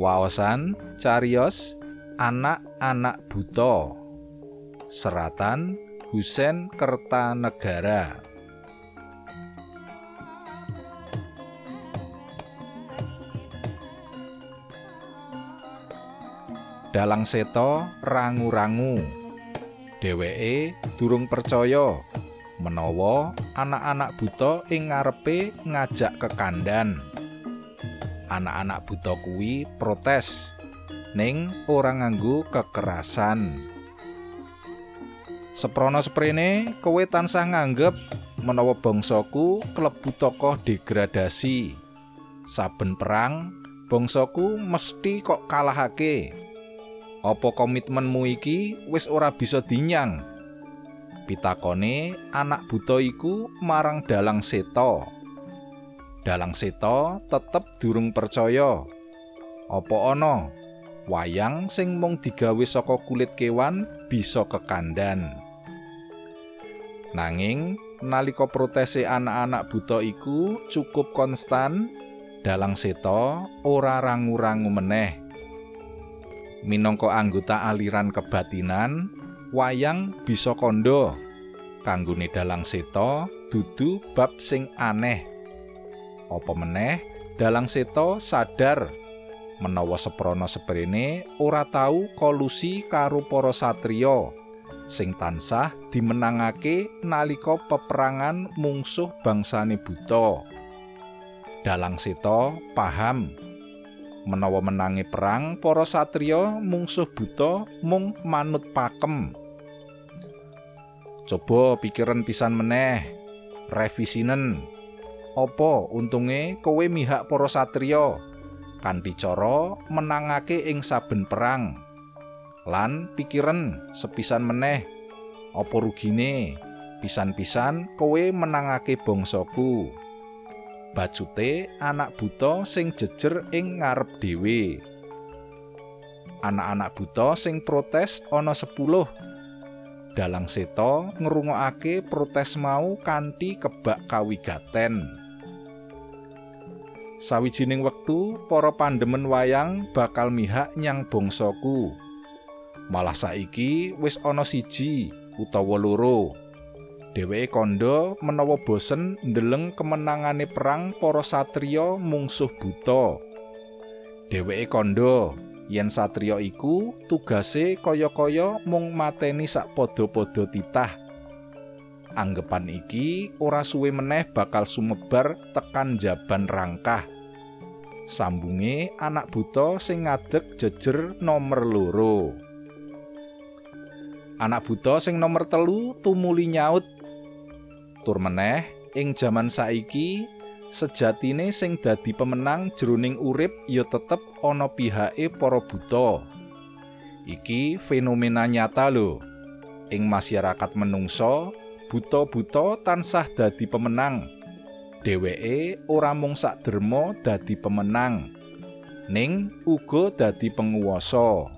Waosan cariyos anak-anak buta. Seratan Husen Kertanegara. Dalang seto rangu-rangu. Dheweke durung percaya menawa anak-anak buta ing ngarepe ngajak kekandan. Anak-anak buta kuwi protes ning ora nganggo kekerasan. Seprono sprene kowe tansah nganggep menawa bangsaku klebu tokoh degradasi. Saben perang bangsaku mesti kok kalahake. Apa komitmenmu iki wis ora bisa dinyang? Pitakone anak buta iku marang dalang seto. Dalang seto tetep durung percaya. Apa ana wayang sing mung digawe saka kulit kewan bisa kekandan? Nanging nalika protese anak-anak buta iku cukup konstan, dalang seto ora rangu-rangu meneh. minangka anggota aliran kebatinan wayang bisa kandha kanggone dalang seta dudu bab sing aneh apa meneh? Dalang seta sadar. Menawa seprana seprene ora tau kolusi karo para satriya. Sing tansah dimenangake nalika peperangan mungsuh bangsane buta. Dalang seta paham. Menawa menangi perang para satriya mungsuh buta mung manut pakem. Coba pikiran pisan meneh. Revisinen apa untunge kowe mihak para satriya? Kanthi cara menangake ing saben perang. Lan pikiran sepisan meneh. Apa rugine? Pisan-pisan kowe menangake bangsaku. Bacute anak buta sing jejer ing ngarep dhewe. Anak-anak buta sing protes ana 10. Dalang Seto ngrungokake protes mau kanthi kebak kawigaten. Sawijining wektu para pandemen wayang bakal mihak nyang bangsaku. Malah saiki wis ana siji utawa loro. Dheweke kandha menawa bosen ndeleng kemenangane perang para satriya mungsuh buta. Dheweke kandha yen satriya iku tugase kaya-kaya mung mateni sak padha-padha titah. Anggepan iki ora suwe meneh bakal sumebar tekan jaban rangkah. Sambunge anak buta sing ngadeg jejer nomor loro. Anak buta sing nomor telu tumuli nyaut tur meneh ing jaman saiki sejatine sing dadi pemenang jroning urip ya tetep ana pihake para buta. Iki fenomena nyata lho. Ing masyarakat menungso buta-buta tansah dadi pemenang. Dheweke ora mung sak derma dadi pemenang. Ning uga dadi penguwasa.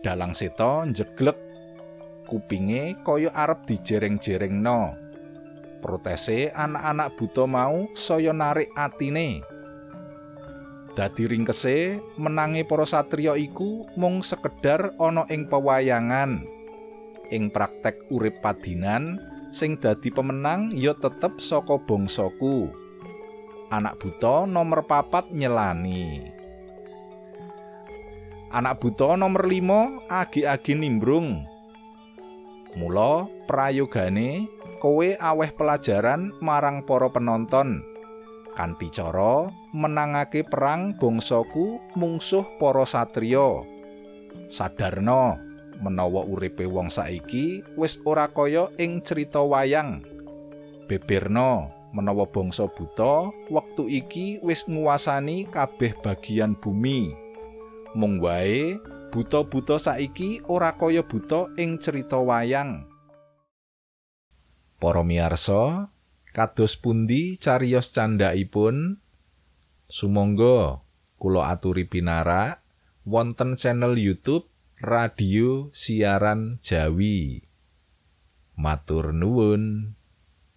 Dalang seta njeglek kupinge kaya arep dijereng-jerengno. Protese anak-anak buta mau saya narik atine. Dadi ringkese menangi para satriya iku mung sekedar ana ing pewayangan. Ing praktek urip padinan sing dadi pemenang ya tetep saka bangsaku. Anak buta nomor papat nyelani. Anak buta nomor 5 agi-agi nimbrung. Mula prayogane kowe aweh pelajaran marang para penonton kanthi cara menangake perang bangsaku mungsuh para satriya. Sadarno menawa uripe wong saiki wis ora kaya ing cerita wayang. Beberno menawa bangsa buta wektu iki wis nguasani kabeh bagian bumi. Mung wae buta-buta saiki ora kaya buta ing cerita wayang. Para miyarsa, kados pundi cariyos candhaipun? Sumangga kula aturi pinarak wonten channel YouTube Radio Siaran Jawi. Matur nuwun.